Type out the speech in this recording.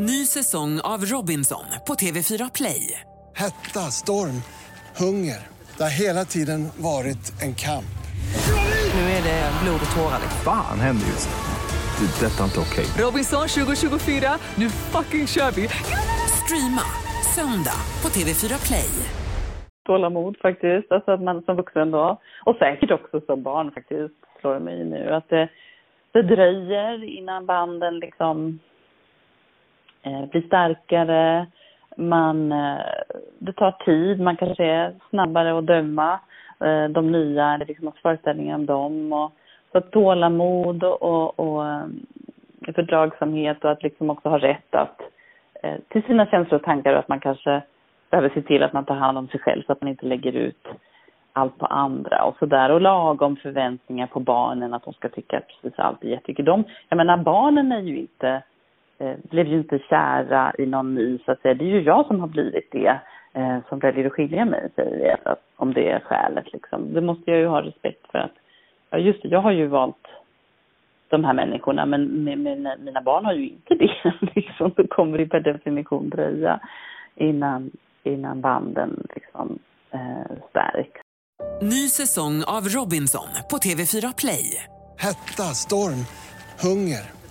Ny säsong av Robinson på TV4 Play. Hetta, storm, hunger. Det har hela tiden varit en kamp. Nu är det blod och tårar. Fan händer just nu. Det. är Detta är inte okej. Robinson 2024, nu fucking kör vi! Streama söndag på TV4 Play. tålamod faktiskt, alltså att man som vuxen då, och säkert också som barn faktiskt, slår det mig nu, att det, det dröjer innan banden liksom Eh, bli blir starkare, man, eh, det tar tid, man kanske är snabbare att döma eh, de nya, eller liksom har föreställningar om dem och så att tålamod och, och, och fördragsamhet och att liksom också ha rätt att till sina känslor och tankar och att man kanske behöver se till att man tar hand om sig själv så att man inte lägger ut allt på andra och sådär. Och lagom förväntningar på barnen att de ska tycka att precis allt är jättekul. De, jag menar barnen är ju inte, blev ju inte kära i någon ny så att säga. Det är ju jag som har blivit det eh, som väljer att skilja mig, säger jag, att, om det är skälet liksom. Det måste jag ju ha respekt för att, ja just det, jag har ju valt de här människorna men mina, mina barn har ju inte det liksom. Då kommer det per definition dröja innan innan banden liksom eh, stärks. Ny säsong av Robinson på TV4 Play. Hetta, storm, hunger.